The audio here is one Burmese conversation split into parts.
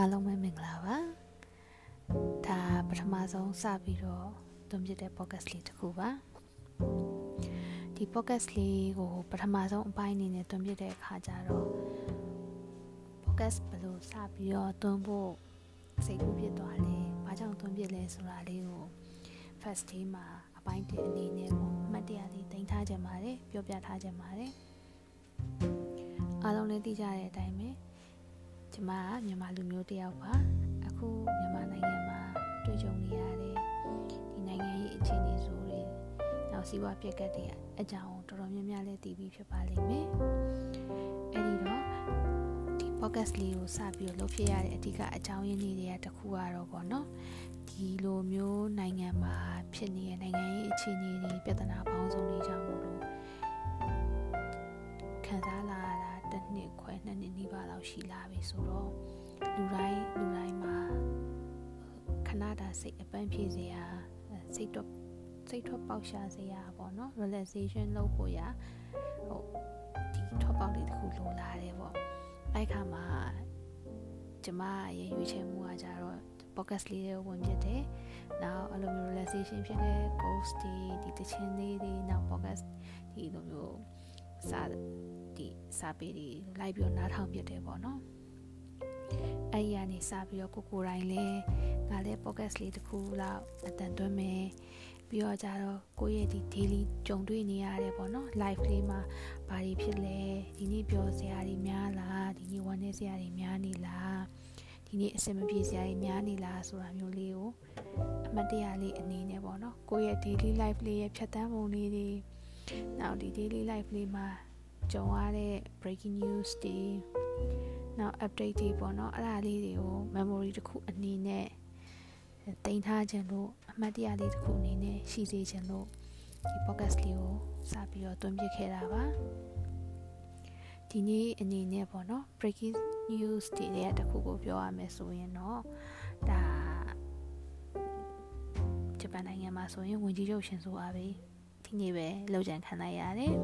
အားလုံးပဲမင်္ဂလာပါဒါပထမဆုံးစပြီးတော့သွင်းပြတဲ့ podcast လေးတစ်ခုပါဒီ podcast လေးကိုပထမဆုံးအပိုင်းအနေနဲ့သွင်းပြတဲ့အခါကျတော့ podcast ဘယ်လိုစပြီးတော့သွင်းဖို့စိတ်ကူးဖြစ်သွားလဲဘာကြောင့်သွင်းပြလဲဆိုတာလေးကို first day မှာအပိုင်းတစ်အနေနဲ့ပေါ့အမှတ်တရလေးတင်ထားကြပါတယ်ပြောပြထားကြပါတယ်အားလုံးလည်းသိကြတဲ့အတိုင်းပဲ ကျမကမြန်မာလူမျိုးတစ်ယောက်ပါအခုမြန်မာနိုင်ငံမှာတွေ့ကြုံနေရတဲ့ဒီနိုင်ငံရေးအခြေအနေဆိုတွေနောက်စီးပွားပြက်ကတ်တွေအကြောင်းတော်တော်များများလည်းသိပြီးဖြစ်ပါလိမ့်မယ်အဲ့ဒီတော့ဒီ podcast လေးကိုစပြီးတော့လုပ်ဖြစ်ရတဲ့အဓိကအကြောင်းရင်းတွေကတခုကတော့ပေါ့နော်ဒီလိုမျိုးနိုင်ငံမှာဖြစ်နေတဲ့နိုင်ငံရေးအခြေအနေတွေပြဿနာပေါင်းစုံတွေကြောင့် ရှိလာပြီဆိုတော့လူတိုင်းလူတိုင်းမှာခဏတာစိတ်အပန်းဖြေစရာစိတ်တော့စိတ်ထွက်ပေါက်ရှာစရာပေါ့နော် relaxation လုပ်ဖို့ရဟိုဒီထွက်ပေါက်လေးတစ်ခုလိုလာတယ်ပေါ့အဲ့ခါမှာကျမရဲ့ရွေးချယ်မှုကကြတော့ podcast လေးတွေဝင်ပြတယ်။နောက်အဲ့လိုမျိုး relaxation ဖြစ်တဲ့ ghost တွေဒီတခြင်းလေးတွေနောက် podcast ဒီလိုမျိုး စာဒီစာပေတွေလိုက်ပြီးတော့နားထောင်ပြတယ်ပေါ့နော်။အဲ့ဒီကနေစပြီးတော့ကိုကိုတိုင်းလဲငါလည်း podcast လေးတစ်ခုလောက်အတန်သွင်းမယ်။ပြီးတော့ကြတော့ကိုယ့်ရဲ့ဒီ daily ကြုံတွေ့နေရတယ်ပေါ့နော် live လေးမှာဘာတွေဖြစ်လဲဒီနေ့ပြောစရာတွေများလားဒီနေ့ဝမ်းနည်းစရာတွေများနေလားဒီနေ့အဆင်မပြေစရာတွေများနေလားဆိုတာမျိုးလေးကိုအမှတ်တရလေးအနေနဲ့ပေါ့နော်ကိုယ့်ရဲ့ daily life လေးရဲ့ဖြတ်တန်းပုံလေးတွေ နောက်ဒီ daily life လေးမှာကြုံရတဲ့ breaking news တွေနောက် update တွေပေါ့နော်အဲ့ဒါလေးတွေကို memory တစ်ခုအနေနဲ့တင်ထားခြင်းလို့အမှတ်တရလေးတစ်ခုအနေနဲ့ရှိစေခြင်းလို့ဒီ podcast လေးကိုစပြီးတော့တွန်းပြခဲ့တာပါဒီနေ့အနေနဲ့ပေါ့နော် breaking news တွေရဲ့တခုကိုပြောရမယ်ဆိုရင်တော့ဒါဂျပန်နိုင်ငံမှာဆိုရင်ဝင်ကြီးချုပ်ရှင်ဆိုအားပဲ ဒီနေ့ပဲလောက်ကျန်ခံလိုက်ရတယ်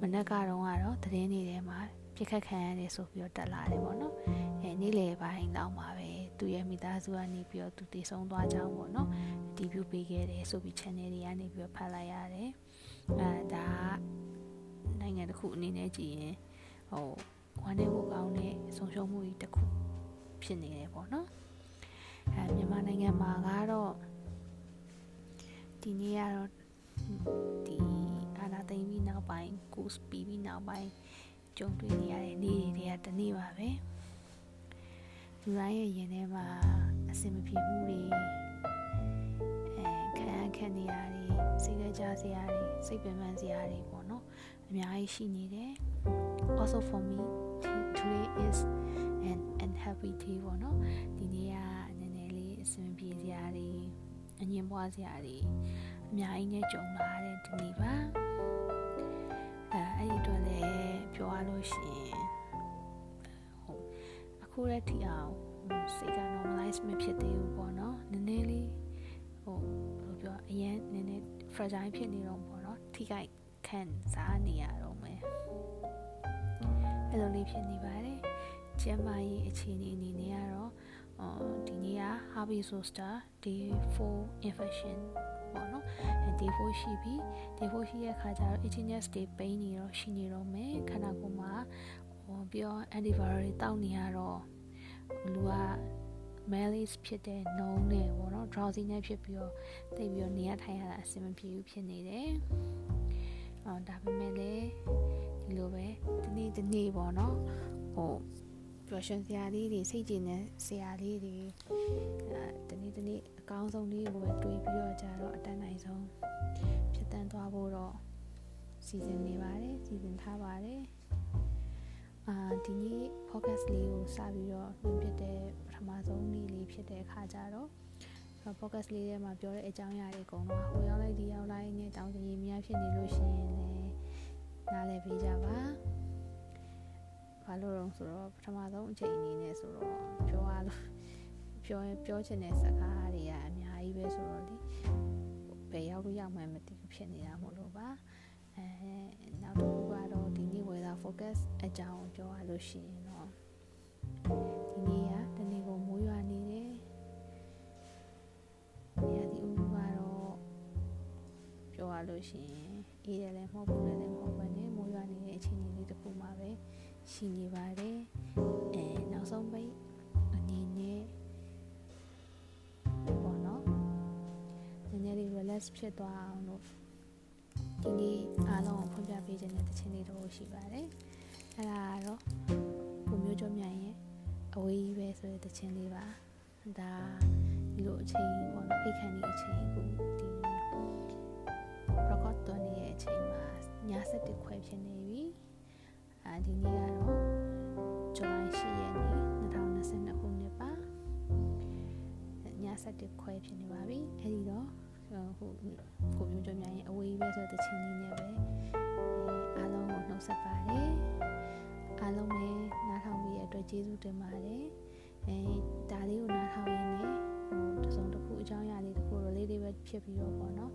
မနက်ကတော့ကတော့သတင်းတွေထဲမှာပြစ်ခတ်ခံရတယ်ဆိုပြီးတော့တက်လာတယ်ပေါ့နော်အဲနေ့လယ်ပိုင်းလောက်မှာပဲသူရဲ့မိသားစုကနေပြီးတော့သူတည်ဆုံးသွားကြောင်းပေါ့နော်အတီးပြုပေးခဲ့တယ်ဆိုပြီး channel တွေကနေပြီးတော့ဖတ်လိုက်ရတယ်အဲဒါနိုင်ငံတစ်ခုအနေနဲ့ကြည့်ရင်ဟိုဝမ်းနည်းဖို့ကောင်းတဲ့ဆုံးရှုံးမှုကြီးတစ်ခုဖြစ်နေတယ်ပေါ့နော်အဲမြန်မာနိုင်ငံမှာကတော့ဒီနေ့ကတော့ နောက်ပိုင်းကြုံတွေ့နေရတဲ့နေ့တွေကတနေ့ပါပဲလူတိုင်းရဲ့ရင်ထဲမှာအဆင်မပြေမှုတွေအဲခံခံနေရတွေစိတ်ကြစရာတွေစိတ်ပင်ပန်းစရာတွေပေါ့နော်အများကြီးရှိနေတယ် also for me today is an unhappy day ပေါ့နော်ဒီနေ့ကနည်းနည်းလေးအဆင်ပြေစရာတွေအငြင်းပွားစရာတွေအများကြီးနဲ့ကြုံလာတဲ့ဒီနေ့ပါ အဲအဲ့ဒီအတွက်လည်းပြောရလို့ရှိရင်ဟိုအခုရက်ထိအောင်စိတ်က normalize မဖြစ်သေးဘူးပေါ့နော်နည်းနည်းလေးဟိုဘယ်လိုပြောအရင်နည်းနည်း fragile ဖြစ်နေတော့ပေါ့နော်ထိခိုက်ခံစားနေရတော့မယ်အဲ့လိုလေးဖြစ်နေပါတယ်ကျမ်းမာရေးအခြေအနေအနေနဲ့ကတော့အော်ဒီနေ့က Harvey Zoster day 4 infection ပေါ့နော်အဲ day 4ရှိပြီ day 4ရှိရဲ့ခါကျတော့ itchiness day pain နေတော့ရှိနေတော့မယ်ခန္ဓာကိုယ်မှာဟောပြီးတော့ antiviral တွေတောက်နေရတော့လူက malaise ဖြစ်တဲ့နှုံးနဲ့ပေါ့နော် drowsy နဲ့ဖြစ်ပြီးတော့တိတ်ပြီးတော့နေရထိုင်ရတာအဆင်မပြေဘူးဖြစ်နေတယ်အော်ဒါပေမဲ့လည်းဒီလိုပဲဒီနေ့ဒီနေ့ပေါ့နော်ဟိုပျော်ရွှင်စရာလေးတွေစိတ်ကြည်နေစရာလေးတွေအဲတနေ့တနေ့အ ကောင်းဆုံးလေးကိုပဲတွေးပြီးတော့ကြတော့အတန်းနိုင်ဆုံးဖြစ်တန်းသွားဖို့တော့စီစဉ်နေပါတယ်စီစဉ်ထားပါတယ်အာဒီနေ့ podcast လေးကိုစပြီးတော့လွှင့်ပြတဲ့ပထမဆုံးနေ့လေးဖြစ်တဲ့အခါကျတော့ podcast လေးထဲမှာပြောတဲ့အကြောင်းအရာတွေအကုန်လုံးဟိုရောက်လိုက်ဒီရောက်လိုက်နဲ့တောင်းတရေများဖြစ်နေလို့ရှိရင်လည်းနားလည်ပေးကြပါဘာလို့လဲဆိုတော့ပထမဆုံးအချိန်အနေနဲ့ဆိုတော့ပြောရလို့ ပြောပြောချင်တဲ့စကားတွေကအများကြီးပဲဆိုတော့လေဘယ်ရောက်လို့ရောက်မှန်းမသိဘူးဖြစ်နေတာမို့လို့ပါအဲနောက်တစ်ခုကတော့ဒီနေ့ weather focus အကြောင်းပြောရလို့ရှိရင်တော့ဒီနေ့ကတနေ့ကိုမိုးရွာနေတယ်နေရာဒီဥကတော့ပြောရလို့ရှိရင်အေးတယ်လည်းမဟုတ်ဘူးလည်းမဟုတ်ပါနဲ့မိုးရွာနေတဲ့အခြေအနေလေးတစ်ခုမှပဲရှိနေပါတယ်အဲနောက်ဆုံးပိတ်အနေနဲ့ relax ဖြစ်သွားအောင်လို့ဒီနေ့အားလုံးကိုဖွင့်ပြပေးခြင်းတဲ့တခြင်းလေးတော့ရှိပါတယ်အဲ့ဒါကတော့ကိုမျိုးကျော်မြန်ရဲ့အဝေးကြီးပဲဆိုတဲ့တခြင်းလေးပါဒါဒီလိုအချိန်ပေါ့နော်အိတ်ခန့်ဒီအချိန်ကိုဒီ record တွန်းနေတဲ့အချိန်မှာည7ခွဲဖြစ်နေပြီအဲဒီနေ့ကတော့ဇူလိုင်10ရက်နေ့2022ခုနှစ်ပါည7ခွဲဖြစ်နေပါပြီအဲဒီတော့ ဟိုကိုမျိုးကျော်များရင်အဝေးပဲဆိုတဲ့ချင်းလေးနဲ့ပဲအားလုံးကိုနှုတ်ဆက်ပါတယ်အားလုံးပဲနားထောင်ပြီးရတဲ့အတွက်ကျေးဇူးတင်ပါတယ်အဲဒါလေးကိုနားထောင်ရင်းနဲ့ဟိုတစုံတစ်ခုအကြောင်းအရာလေးတစ်ခုလိုလေးလေးပဲဖြစ်ပြီးတော့ပေါ့နော်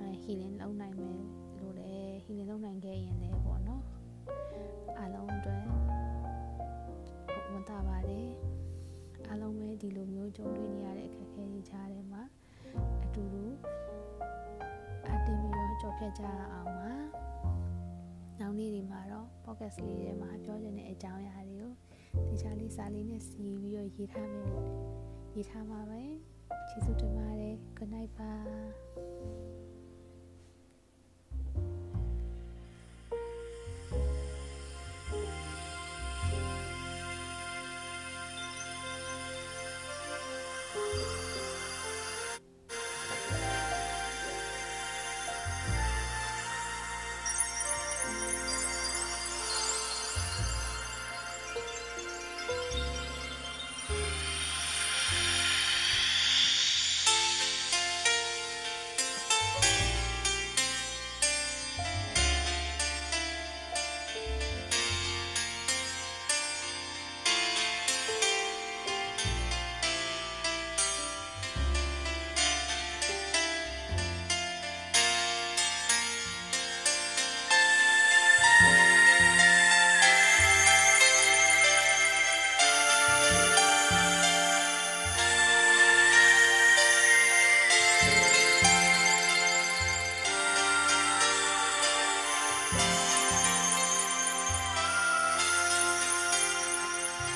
အဲ healing လုပ်နိုင်မယ်လို့လည်း healing လုပ်နိုင်ခဲ့ရင်လည်းပေါ့နော်အားလုံးအတွက်ဝန်တာပါတယ်အားလုံးပဲဒီလိုမျိုးကြုံတွေ့နေရတဲ့အခက်အခဲတွေကြားထဲမှာအတူတူအတင်း ပြီးတော့ကြော်ဖြတ်ကြအောင်ပါနောက်နေ့တွေမှာတော့ podcast လေးထဲမှာပြောချင်တဲ့အကြောင်းအရာတွေကိုတခြားလေးစာလေးနဲ့စီပြီးတော့ရေးထားမယ်ရေးထားပါပဲကျေးဇူးတင်ပါတယ် good night ပါ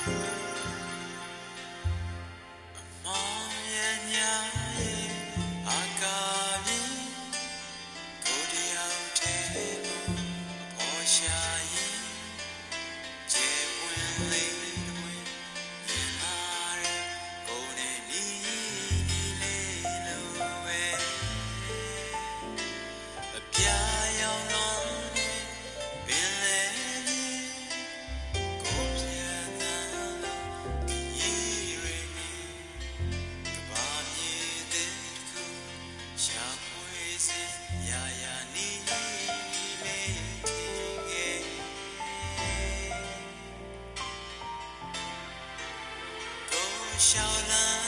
you 笑了。